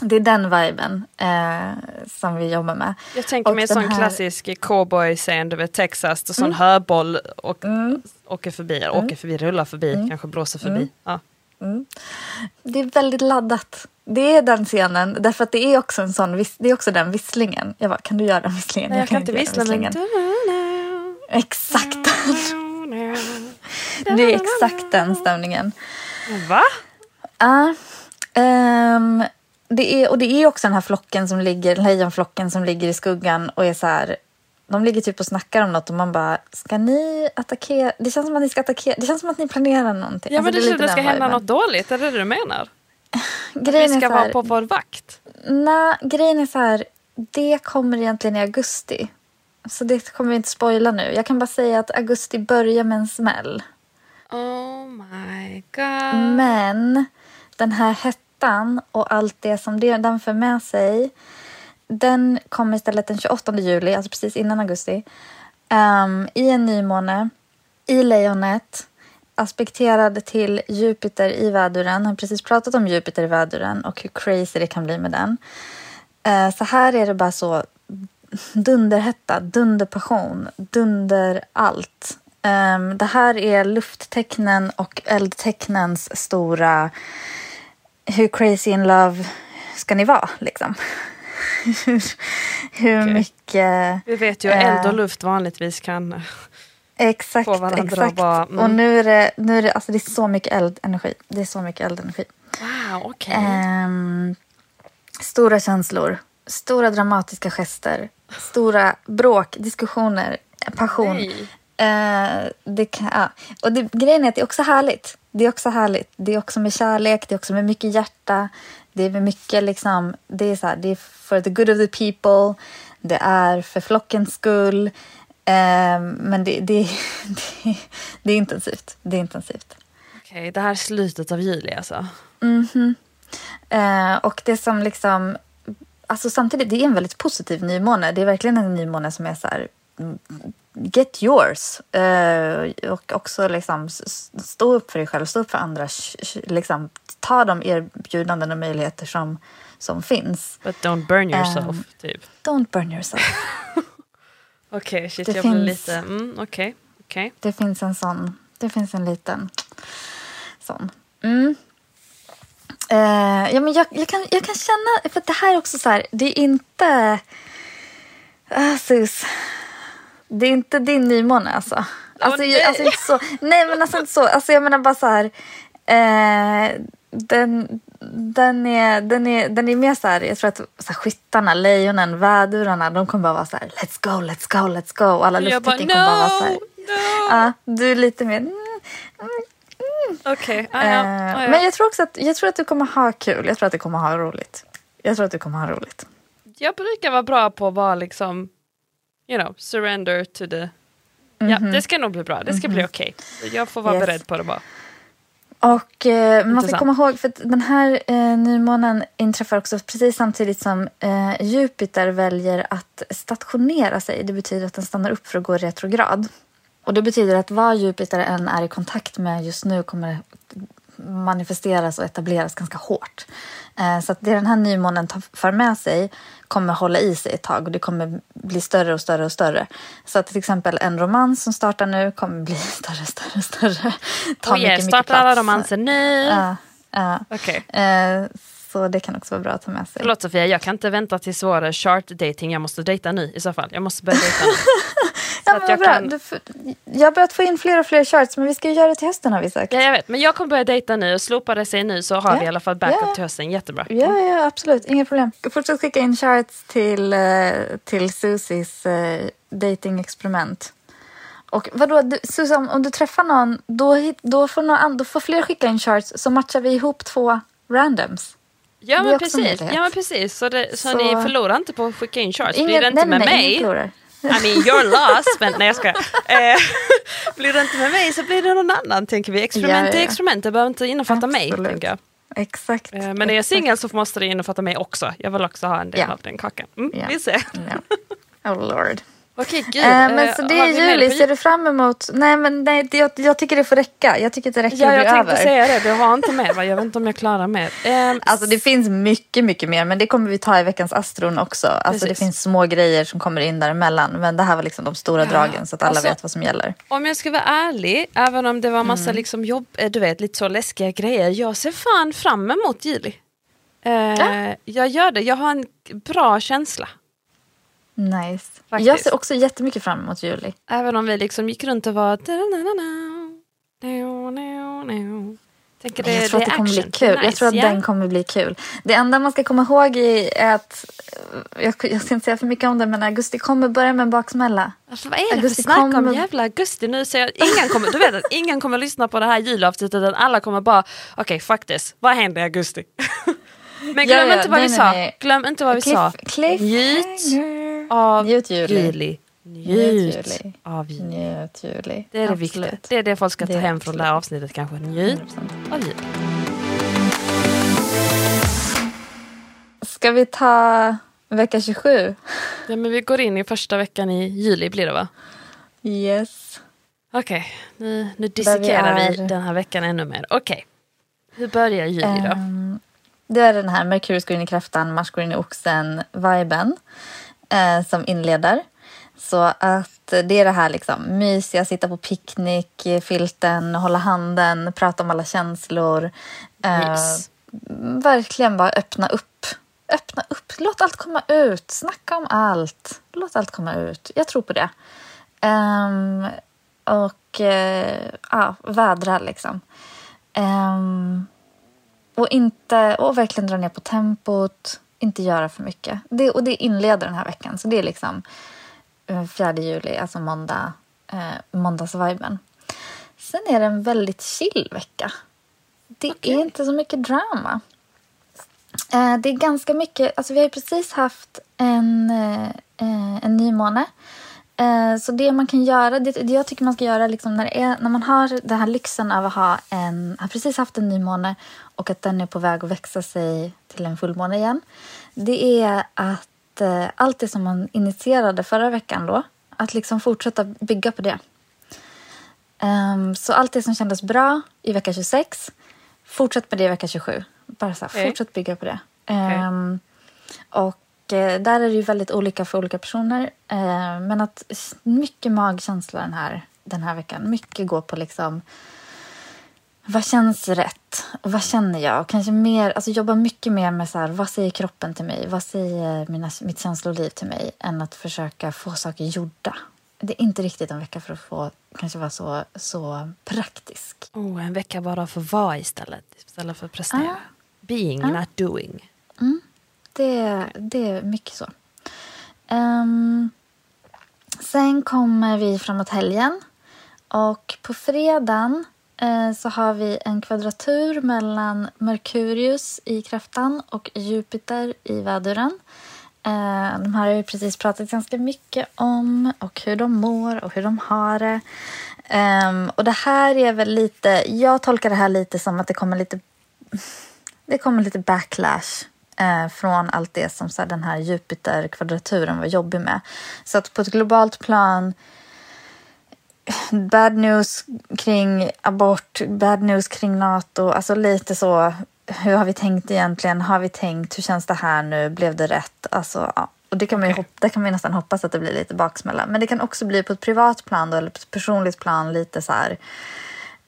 Det är den viben eh, som vi jobbar med. Jag tänker Och mig en den sån här- Mm. klassisk cowboy-scen, du vet Texas, och sån höboll och åker förbi, eller åker förbi, rullar förbi, Mm. kanske blåser förbi. Ja. Det är väldigt laddat. Det är den scenen, därför att det är också en sån, det är också den visslingen. Jag bara, kan du göra den visslingen? Nej, jag kan inte vissla den men... visslingen. Exakt. Det är exakt den stämningen. Va? Ja. ehm, det är, och det är också den här flocken som ligger, lejonflocken som ligger i skuggan och är så här. De ligger typ och snackar om något och man bara, ska ni attackera? Det känns som att ni ska attackera. Det känns som att ni planerar någonting. Ja Alltså, men det är känns lite det ska hända något dåligt, är det det du menar? Grejen Vi ska här- vara på vår vakt. Nej, grejen är så här. Det kommer egentligen i augusti. Så det kommer vi inte spoila nu. Jag kan bara säga att augusti börjar med en smäll. Oh my god. Men den här listan och allt det som den för med sig. Den kommer istället den 28 juli, alltså precis innan augusti. um, I en nymåne, i lejonet. aspekterad till Jupiter i väduren. Jag har precis pratat om Jupiter i väduren och hur crazy det kan bli med den. Uh, så här är det bara så dunderhetta, dunderpassion, dunder allt. Um, det här är lufttecknen och eldtecknens stora hur crazy in love ska ni vara liksom? hur Okej. mycket... Vi vet ju eh, eld och luft vanligtvis kan... Exakt, på varandra exakt. och bara, mm. Och nu är det, nu är det, alltså det är så mycket eldenergi. Det är så mycket eldenergi. Wow, okej. Ehm, stora känslor, stora dramatiska gester, stora bråk, diskussioner, passion. Nej. Eh, det kan, ja. Och det, grejen är att det är också härligt. Det är också härligt. Det är också med kärlek, det är också med mycket hjärta. Det är med mycket liksom, det är så här, det är for the good of the people. Det är för flockens skull. Eh, men det, det, det, det är intensivt. Det är intensivt. Okej, det här är slutet av juli alltså. Eh, och det som liksom... Alltså samtidigt, det är en väldigt positiv nymåne. Det är verkligen en nymåne som är så här... Get yours. Eh, och också liksom stå upp för dig själv, stå upp för andra. Liksom, ta de erbjudanden och möjligheter som, som finns. But don't burn yourself, Ehm. typ. Don't burn yourself. Okej, shit, det jag finns- lite... Mm, okej, okej. Det finns en sån. Det finns en liten sån. Mm. Eh, ja, men jag, jag, kan, jag kan känna, för det här är också så här, det är inte... Ah, sus. Det är inte din nymåne alltså. Alltså, jag, nej. alltså inte så. Nej men alltså inte så. Alltså jag menar bara så här. Eh, den, den, är, den, är, den är mer så här, jag tror att så här, skyttarna, lejonen, vädurarna, de kommer bara vara så här, let's go, let's go, let's go. Och alla lufttecken kommer bara vara så här. no, no. Ja, du är lite mer... Mm, Okej, ah, ja, eh, ah, ja. Men jag tror också att, jag tror att du kommer ha kul. Jag tror att du kommer ha roligt. Jag tror att du kommer ha roligt. jag brukar vara bra på att vara liksom, you know, surrender to the... Ja, det ska nog bli bra. Det ska bli okej. Jag får vara Mhm. Yes. beredd på det bara. Och eh, man ska komma ihåg, för att den här eh, nymånen inträffar också precis samtidigt som eh, Jupiter väljer att stationera sig. Det betyder att den stannar upp för att gå retrograd. Och det betyder att vad Jupiter än är i kontakt med just nu kommer manifesteras och etableras ganska hårt. Eh, så att det den här nymånen tar, för med sig kommer hålla i sig ett tag och det kommer bli större och större och större. Så att till exempel en romans som startar nu kommer bli större, större, större. Ta Oh yeah, startar alla romanser nu. Ja, ja. Okej. Eh, så det kan också vara bra att ta med sig. Förlåt Sofia, jag kan inte vänta tills vår chart dating. Jag måste dejta nu i så fall. Jag måste börja dejta nu. Ja, men jag bra. kan... Du Jag har börjat få in fler och fler charts men vi ska ju göra det till hösten har vi sagt. Ja, jag vet, men jag kommer börja dejta nu och slopar det sig nu så har Ja. vi i alla fall backup Ja. till hösten. Jättebra. Ja, ja, absolut. Inga problem. Fortsätt skicka in charts till, eh, till Susis eh, datingexperiment. Och vadå, du, Susie, om, du träffar någon, då, då, får någon, då får fler skicka in charts så matchar vi ihop två randoms. Ja är men precis, ja, men precis. Så, det, så, Så- ni förlorar inte på att skicka in charts. Ingen- Blir det inte nej, med nej, mig. I mean you're lost, men nej jag skojar. Eh, blir det inte med mig så blir det någon annan tänker vi. Experiment Ja, är ja. experiment, det behöver inte innefatta mig. Tänker jag. Exakt. Eh, men är jag singel så måste det innefatta mig också. Jag vill också ha en del Ja. av den kakan. Mm. Vi ser. Ja. Oh lord. Okej gud. Eh, men eh, så det är juli, ser du fram emot? Nej men nej, det, jag, jag tycker det får räcka. Jag tycker det räcker Ja att jag bli tänkte över. säga det, du har inte mer va? Jag vet inte om jag klarar mer. Eh, Alltså det finns mycket, mycket mer men det kommer vi ta i veckans Astron också. Alltså det Precis. finns små grejer som kommer in däremellan men det här var liksom de stora dragen så att alla Alltså- vet vad som gäller. Om jag ska vara ärlig, även om det var massa Mm. liksom jobb, eh, du vet lite så läskiga grejer. Jag ser fan fram emot juli. Eh, Jag gör det, jag har en bra känsla. Nice. Faktiskt. Jag ser också jättemycket fram emot juli. Även om vi liksom gick runt och var... Tänker det, Men jag tror det att det kommer bli kul. Nice, jag tror att den kommer bli kul. Det enda man ska komma ihåg är att, jag, jag ska inte säga för mycket om det men augusti kommer börja med en baksmälla. Alltså, vad är det för Augusti snack om kommer- jävla augusti? Nu säger jag, ingen kommer, du vet att ingen kommer lyssna på det här julavsnittet utan alla kommer bara okej fuck this, vad händer i augusti? Men glöm Ja, ja, inte vad nej, vi nej, sa, nej. glöm inte vad vi sa. Cliff, Njut cliffhanger. Av Njut juli. Njut Njut av juli. Njut juli. Det är det Absolut. viktiga. Det är det folk ska ta Det hem från det här avsnittet kanske. Njut 100%. av juli. Ska vi ta vecka 27? Ja men vi går in i första veckan i juli blir det va? Yes. Okej, nu, nu dissekerar vi, är- den här veckan ännu mer. Okej, hur börjar juli då? Ehm, det är den här Merkurius går in i kräftan, Mars går in i oxen-viben eh, som inleder. Så att det är det här liksom mysiga, sitta på picknick, filten, hålla handen, prata om alla känslor. Eh, verkligen bara öppna upp. Öppna upp, låt allt komma ut, snacka om allt. Låt allt komma ut. Jag tror på det. Ehm, och eh, ja, vädra liksom. Ehm, och, inte, och verkligen dra ner på tempot, inte göra för mycket. Det, och det inleder den här veckan. Så det är liksom eh, 4 juli, alltså måndag, eh, måndagsviben. Sen är det en väldigt chill vecka. Det är inte så mycket drama. Eh, det är ganska mycket, alltså vi har ju precis haft en, eh, eh, en nymåne. Eh, så det man kan göra, det, det jag tycker man ska göra liksom när, är, när man har den här lyxen av att ha en, har precis haft en nymåne och att den är på väg att växa sig till en fullmåne igen. Det är att eh, allt det som man initierade förra veckan då, att liksom fortsätta bygga på det. Ehm, så allt det som kändes bra i vecka 26, fortsätt med det i vecka 27. Bara så här, Okej. fortsätt bygga på det. Ehm, och eh, där är det ju väldigt olika för olika personer. Eh, men att mycket magkänsla den här, den här veckan. Mycket går på liksom vad känns rätt? Och vad känner jag? Och kanske mer, alltså jobba mycket mer med så här, vad säger kroppen till mig? Vad säger mina, mitt känsloliv till mig? Än att försöka få saker gjorda. Det är inte riktigt en vecka för att få kanske vara så, så praktisk. Oh, en vecka bara för att vara istället, istället för att prestera. Ah. Being, not doing. Det, det är mycket så. Um, sen kommer vi framåt helgen. Och på fredagen eh, så har vi en kvadratur mellan Merkurius i kräftan och Jupiter i väduren. Eh, de här har vi precis pratat ganska mycket om och hur de mår och hur de har det. Ehm, och det här är väl lite, jag tolkar det här lite som att det kommer lite det kommer lite backlash eh, från allt det som så här, den här Jupiter-kvadraturen var jobbig med. Så att på ett globalt plan, bad news kring abort, bad news kring NATO, alltså lite så, hur har vi tänkt egentligen? Har vi tänkt? Hur känns det här nu? Blev det rätt? Alltså, ja. Och det kan, man ju hop- det kan man nästan hoppas att det blir lite baksmälla. Men det kan också bli på ett privat plan då, eller på ett personligt plan lite så här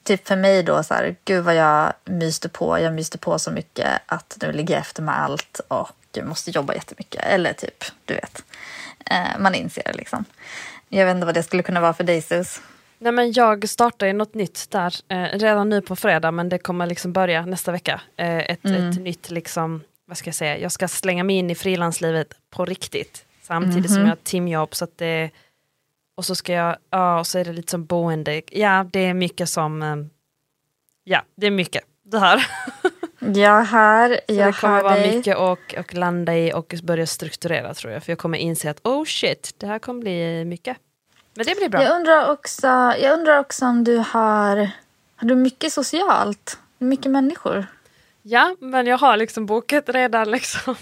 typ för mig då så här, gud vad jag myste på. Jag myste på så mycket att nu ligger jag efter med allt och måste jobba jättemycket. Eller typ, du vet. Eh, man inser liksom. Jag vet inte vad det skulle kunna vara för dig Sus. Nej, men jag startar ju något nytt där eh, redan nu på fredag men det kommer liksom börja nästa vecka. Eh, ett, ett nytt liksom, vad ska jag säga, jag ska slänga mig in i frilanslivet på riktigt. Samtidigt som jag har timjobb så att det och så ska jag, ja och så är det lite som boende, ja det är mycket som, eh, ja det är mycket det här. Jag hör, Så jag det kommer vara dig. mycket och, och landa i och börja strukturera tror jag. För jag kommer inse att oh shit, det här kommer bli mycket. Men det blir bra. Jag undrar, också, jag undrar också om du har, har du mycket socialt? Mycket människor? Ja, men jag har liksom bokat redan liksom.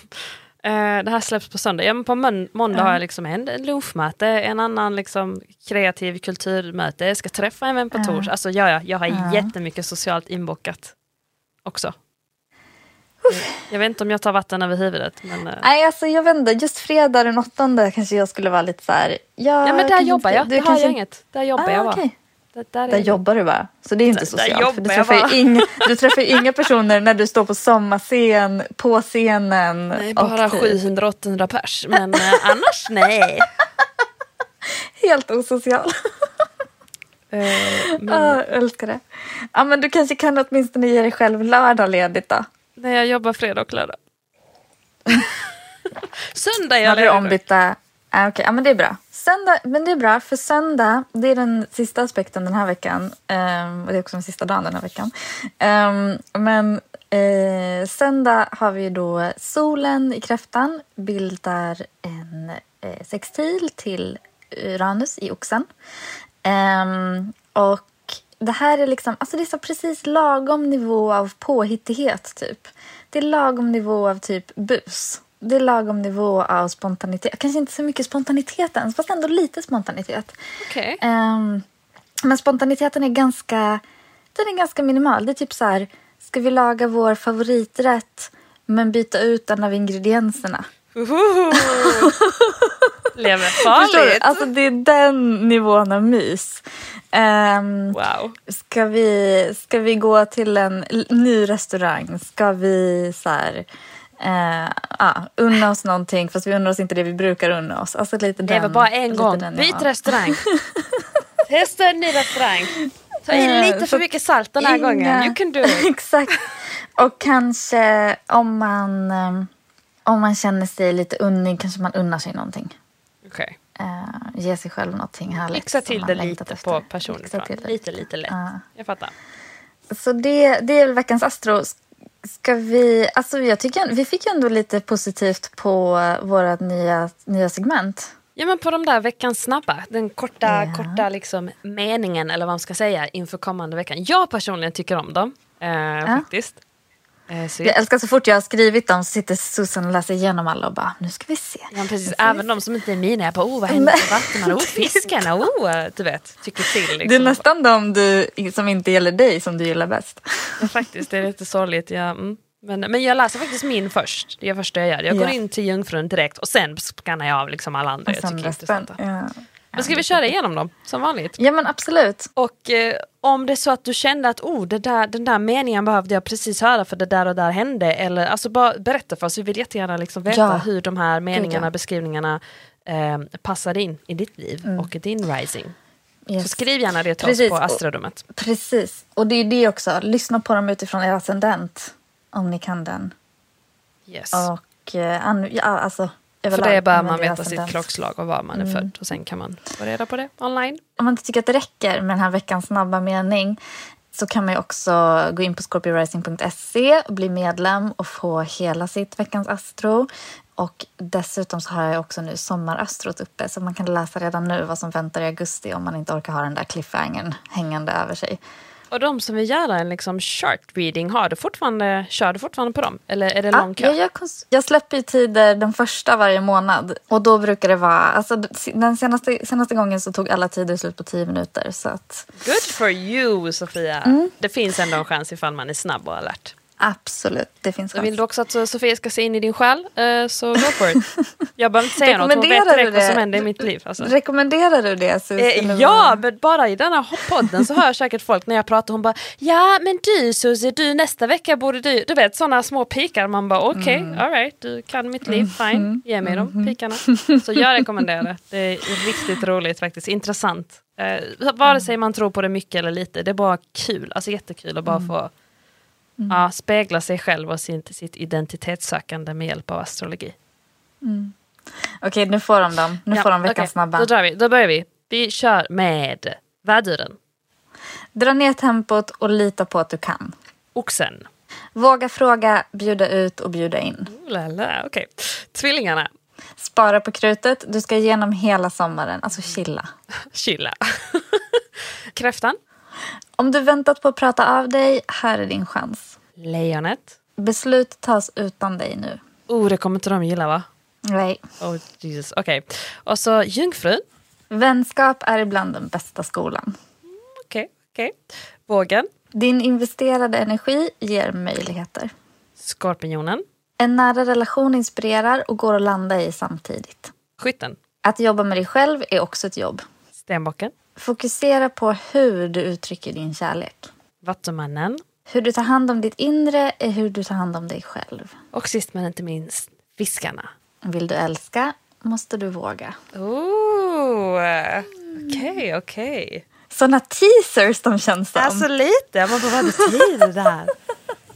Eh, det här släpps på söndag. Ja, men på mån- måndag har jag liksom en en lunchmöte, en annan liksom kreativ kulturmöte. Jag ska träffa en vän på torsdag. Alltså ja, ja, jag har jättemycket socialt inbokat också. Jag vet inte om jag tar vatten över huvudet. Men, eh, Nej, alltså jag vet inte. Just fredag den åttonde kanske jag skulle vara lite så här... Ja, ja, men där jobbar jag. du Det har kanske- jag inget. Där jobbar Ah, jag bara. okej. Det, där är Där jobbar du bara. Så det är inte där socialt. För du träffar, ju inga, du träffar ju inga personer när du står på sommarscen, på scenen. Nej, bara typ 700-800 pers. Men eh, annars nej. Helt osocial. Eh, men Ah, jag älskar det. Ja, men du kanske kan åtminstone ge dig själv lördag ledigt då. när jag jobbar fredag och lördag. Söndag är jag Har du ledig. ombytta... Ah, Okej, ja, men det är bra. Söndag, men det är bra, för söndag, det är den sista aspekten den här veckan. Um, och det är också den sista dagen den här veckan. Um, men uh, söndag har vi då solen i kräftan bildar en uh, sextil till Uranus i oxen. Um, och det här är liksom, alltså det är så precis lagom nivå av påhittighet typ. Det är lagom nivå av typ bus. Det är lagom nivå av spontanitet. Kanske inte så mycket spontanitet ens, fast ändå lite spontanitet. Okej. Ehm, Men spontaniteten är ganska, den är ganska minimal. Det är typ så här, ska vi laga vår favoriträtt men byta ut en av ingredienserna? Lever farligt. Alltså det är den nivån av mys. Ehm, Wow. ska, vi, ska vi gå till en ny restaurang? Ska vi så här, eh, ja, unna oss någonting fast vi unnar oss inte det vi brukar unna oss? Alltså lite den, Lever bara en gång. den Byt restaurang. Testa en ny restaurang. Ta i Eh, lite för mycket salt den här inga- gången. You can do it. Exakt. Och kanske om man, eh, om man känner sig lite unnig kanske man unnar sig någonting. Okej. Uh, ge sig själv någonting härligt. Fixa som till det lite efter. på det. Lite, lite lätt. Ja. Jag fattar. Så det, det är väl veckans Astro. Ska vi, alltså jag tycker, vi fick ju ändå lite positivt på våra nya, nya segment. Ja men på de där veckans snabba, den korta, Ja. korta liksom meningen eller vad man ska säga inför kommande veckan. Jag personligen tycker om dem eh, faktiskt. Eh, Jag älskar så fort jag har skrivit dem så sitter Susan och läser igenom alla och bara, nu ska vi se. Ja, precis. Även de som inte är mina. Jag bara, oh vad händer på vattnet? Oh fiskarna, oh, du vet. Tycker till liksom. Det är nästan de du, som inte gäller dig som du gillar bäst. Ja, faktiskt, det är lite sorgligt. Ja, mm. men, men jag läser faktiskt min först. Det är det första jag gör. Jag går Ja. in till Jungfrun direkt och sen skannar jag av liksom alla andra Och jag tycker är resten. intressanta. Ja. Men ska vi köra igenom dem som vanligt? ja men absolut. Och eh, om det är så att du kände att oh, det där, den där meningen behövde jag precis höra för det där och där hände. Eller alltså bara berätta för oss, vi vill jättegärna liksom veta Ja. hur de här meningarna, beskrivningarna eh, passar in i ditt liv och i din rising. Så Yes. skriv gärna det till Precis. oss på Och- astrorummet. Precis. Och det är det också. Lyssna på dem utifrån er ascendent. Om ni kan den. Yes. Och eh, an, ja, alltså, För det bör man veta sitt klockslag och var man är född och sen kan man få reda på det online. Om man inte tycker att det räcker med den här veckans snabba mening så kan man ju också gå in på scorpiorising.se och bli medlem och få hela sitt veckans astro. Och dessutom så har jag också nu sommarastrot uppe så man kan läsa redan nu vad som väntar i augusti om man inte orkar ha den där cliffhangern hängande över sig. Och de som vill göra en liksom chart reading, har du fortfarande, kör du fortfarande på dem? Eller är det Ja, lång kö? jag, jag släpper ju tider den första varje månad. Och då brukar det vara... Alltså, den senaste, senaste gången så tog alla tider slut på tio minuter. Så att, Good for you Sofia! Mm. Det finns ändå en chans ifall man är snabb och alert. Absolut, det finns Så chans. vill du också att Sofia ska se in i din själ, eh, så go for it. Jag behöver inte säga något, hon vet direkt vad som händer i mitt liv. Alltså. Rekommenderar du det? Sus, Eh, ja, men bara i denna podden så hör jag säkert folk när jag pratar, hon bara Ja men du Susie, du nästa vecka borde du, du vet sådana små pikar, man bara okej, Mm. alright, du kan mitt liv, fine, ge mig de pikarna. Så jag rekommenderar det, det är riktigt roligt faktiskt, intressant. Eh, vare sig man tror på det mycket eller lite, det är bara kul, alltså jättekul att bara Mm. ja, spegla sig själv och sitt, sitt identitetssökande med hjälp av astrologi. Okej, nu får de dem. Nu Ja, får de veckans okej, snabba. Då, drar vi, då börjar vi. Vi kör med väduren, Dra ner tempot och lita på att du kan. oxen. Våga fråga, bjuda ut och bjuda in. Oh la la, okej. Tvillingarna, Spara på krutet. Du ska igenom hela sommaren. Alltså chilla. chilla. Kräftan, Om du väntat på att prata av dig, här är din chans. lejonet. Beslut tas utan dig nu. Oh, det kommer inte de gilla va? Nej. Oh Jesus, okej. Och så jungfrun. Vänskap är ibland den bästa skolan. Okej, okej. Vågen, Din investerade energi ger möjligheter. skorpionen, En nära relation inspirerar och går att landa i samtidigt. skytten, Att jobba med dig själv är också ett jobb. stenbocken, Fokusera på hur du uttrycker din kärlek. vattumannen Hur du tar hand om ditt inre är hur du tar hand om dig själv. och sist men inte minst fiskarna. Vill du älska måste du våga. Oh, okej, okej. Såna teasers de känns som. Alltså lite, man bara betyder det där?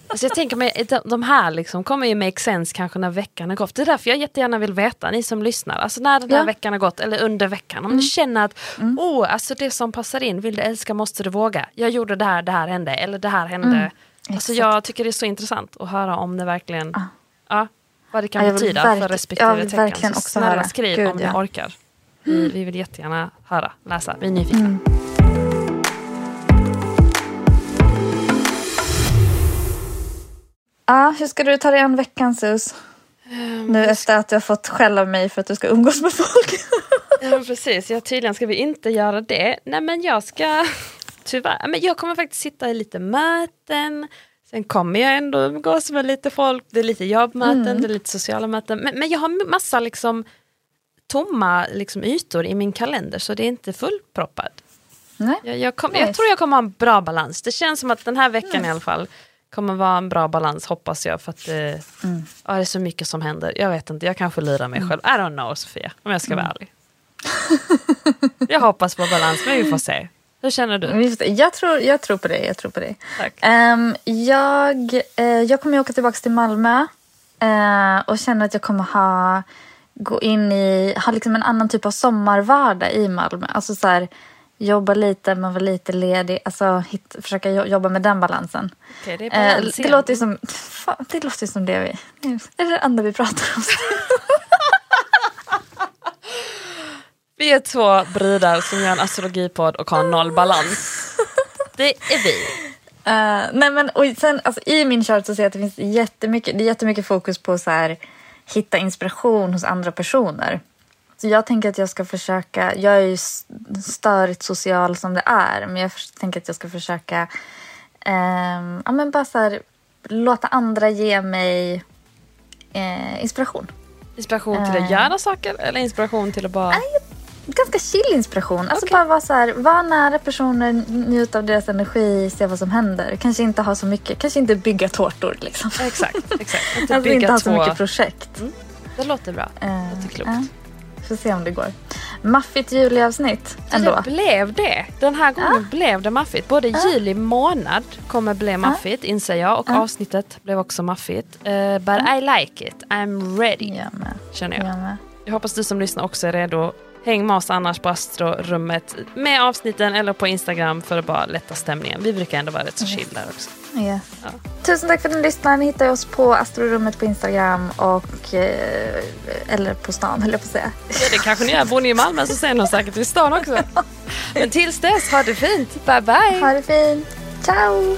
Alltså jag tänker mig, de- här liksom kommer ju make sense kanske när veckan har gått. Det är därför jag jättegärna vill veta, ni som lyssnar, alltså när den här Ja. veckan har gått eller under veckan. Om ni känner att, oh, alltså det som passar in, vill du älska måste du våga. Jag gjorde det här, det här hände, eller det här hände. Alltså jag tycker det är så intressant att höra om det verkligen, ja, vad det kan Ja, jag vill betyda verk- för respektive jag tecken. Så snälla höra. skriv Gud, om ni ja. orkar. Vi, vi vill jättegärna höra, läsa, vi är nyfikna. Ja, hur ska du ta dig an veckan Sus? Ehm, nu efter att du har fått skäll av mig för att du ska umgås med folk. Ja, precis, ja, tydligen ska vi inte göra det. Nej men jag ska tyvärr, men jag kommer faktiskt sitta i lite möten. Sen kommer jag ändå umgås med lite folk, det är lite jobbmöten, Mm. det är lite sociala möten. Men, men jag har massa liksom tomma liksom, ytor i min kalender så det är inte fullproppad. Nej. Jag, jag, kom, jag tror jag kommer ha en bra balans. Det känns som att den här veckan i alla fall kommer vara en bra balans hoppas jag. För att eh, ja, det är så mycket som händer. Jag vet inte, jag kanske lurar mig själv. I don't know Sofia, om jag ska vara ärlig. jag hoppas på balans men vi får se. Hur känner du? Jag tror, jag tror på dig. Jag, tror på dig. Ehm, jag, eh, jag kommer ju åka tillbaka till Malmö eh, och känner att jag kommer ha, gå in i, ha liksom en annan typ av sommarvardag i Malmö. Alltså så här, jobba lite men vara lite ledig. Alltså hit, försöka jo- jobba med den balansen. Okej, det Eh, det låter ju som, fan, det låter ju som det vi, det är det enda vi pratar om. Vi är två brudar som gör en astrologipodd och har noll balans. Det är vi. Eh, nej men, och sen, alltså, I min chart så ser jag att det finns jättemycket, det är jättemycket fokus på så här, hitta inspiration hos andra personer. Så jag tänker att jag ska försöka, jag är ju störigt social som det är, men jag tänker att jag ska försöka ehm, ja, men bara så här, låta andra ge mig eh, inspiration. Inspiration till att Eh. göra saker eller inspiration till att bara... Ganska chill inspiration. Alltså Okej. bara vara så här, vara nära personer, njuta av deras energi, se vad som händer. Kanske inte ha så mycket, kanske inte bygga tårtor liksom. Exakt, exakt. Inte Alltså bygga inte ha så mycket projekt. Det låter bra. Eh, Det låter klokt. ja. Får se om det går. Maffigt juliavsnitt ändå. Det blev det. Den här gången blev det maffigt. Både juli månad kommer bli maffigt inser jag och avsnittet blev också maffigt. Eh, but I like it. I'm ready. Jag med. Känner jag. Jag med. Jag hoppas du som lyssnar också är redo. Häng med oss annars på Astrorummet med avsnitten eller på Instagram för att bara lätta stämningen. Vi brukar ändå vara rätt så chill där också. Yes. Tusen tack för att ni lyssnar. Ni hittar oss på Astrorummet på Instagram och eh, eller på stan höll jag på att säga. Ja, det kanske ni gör. Bor ni i Malmö så ser ni oss säkert i stan också. Men tills dess, ha det fint. Bye bye. Ha det fint. Ciao!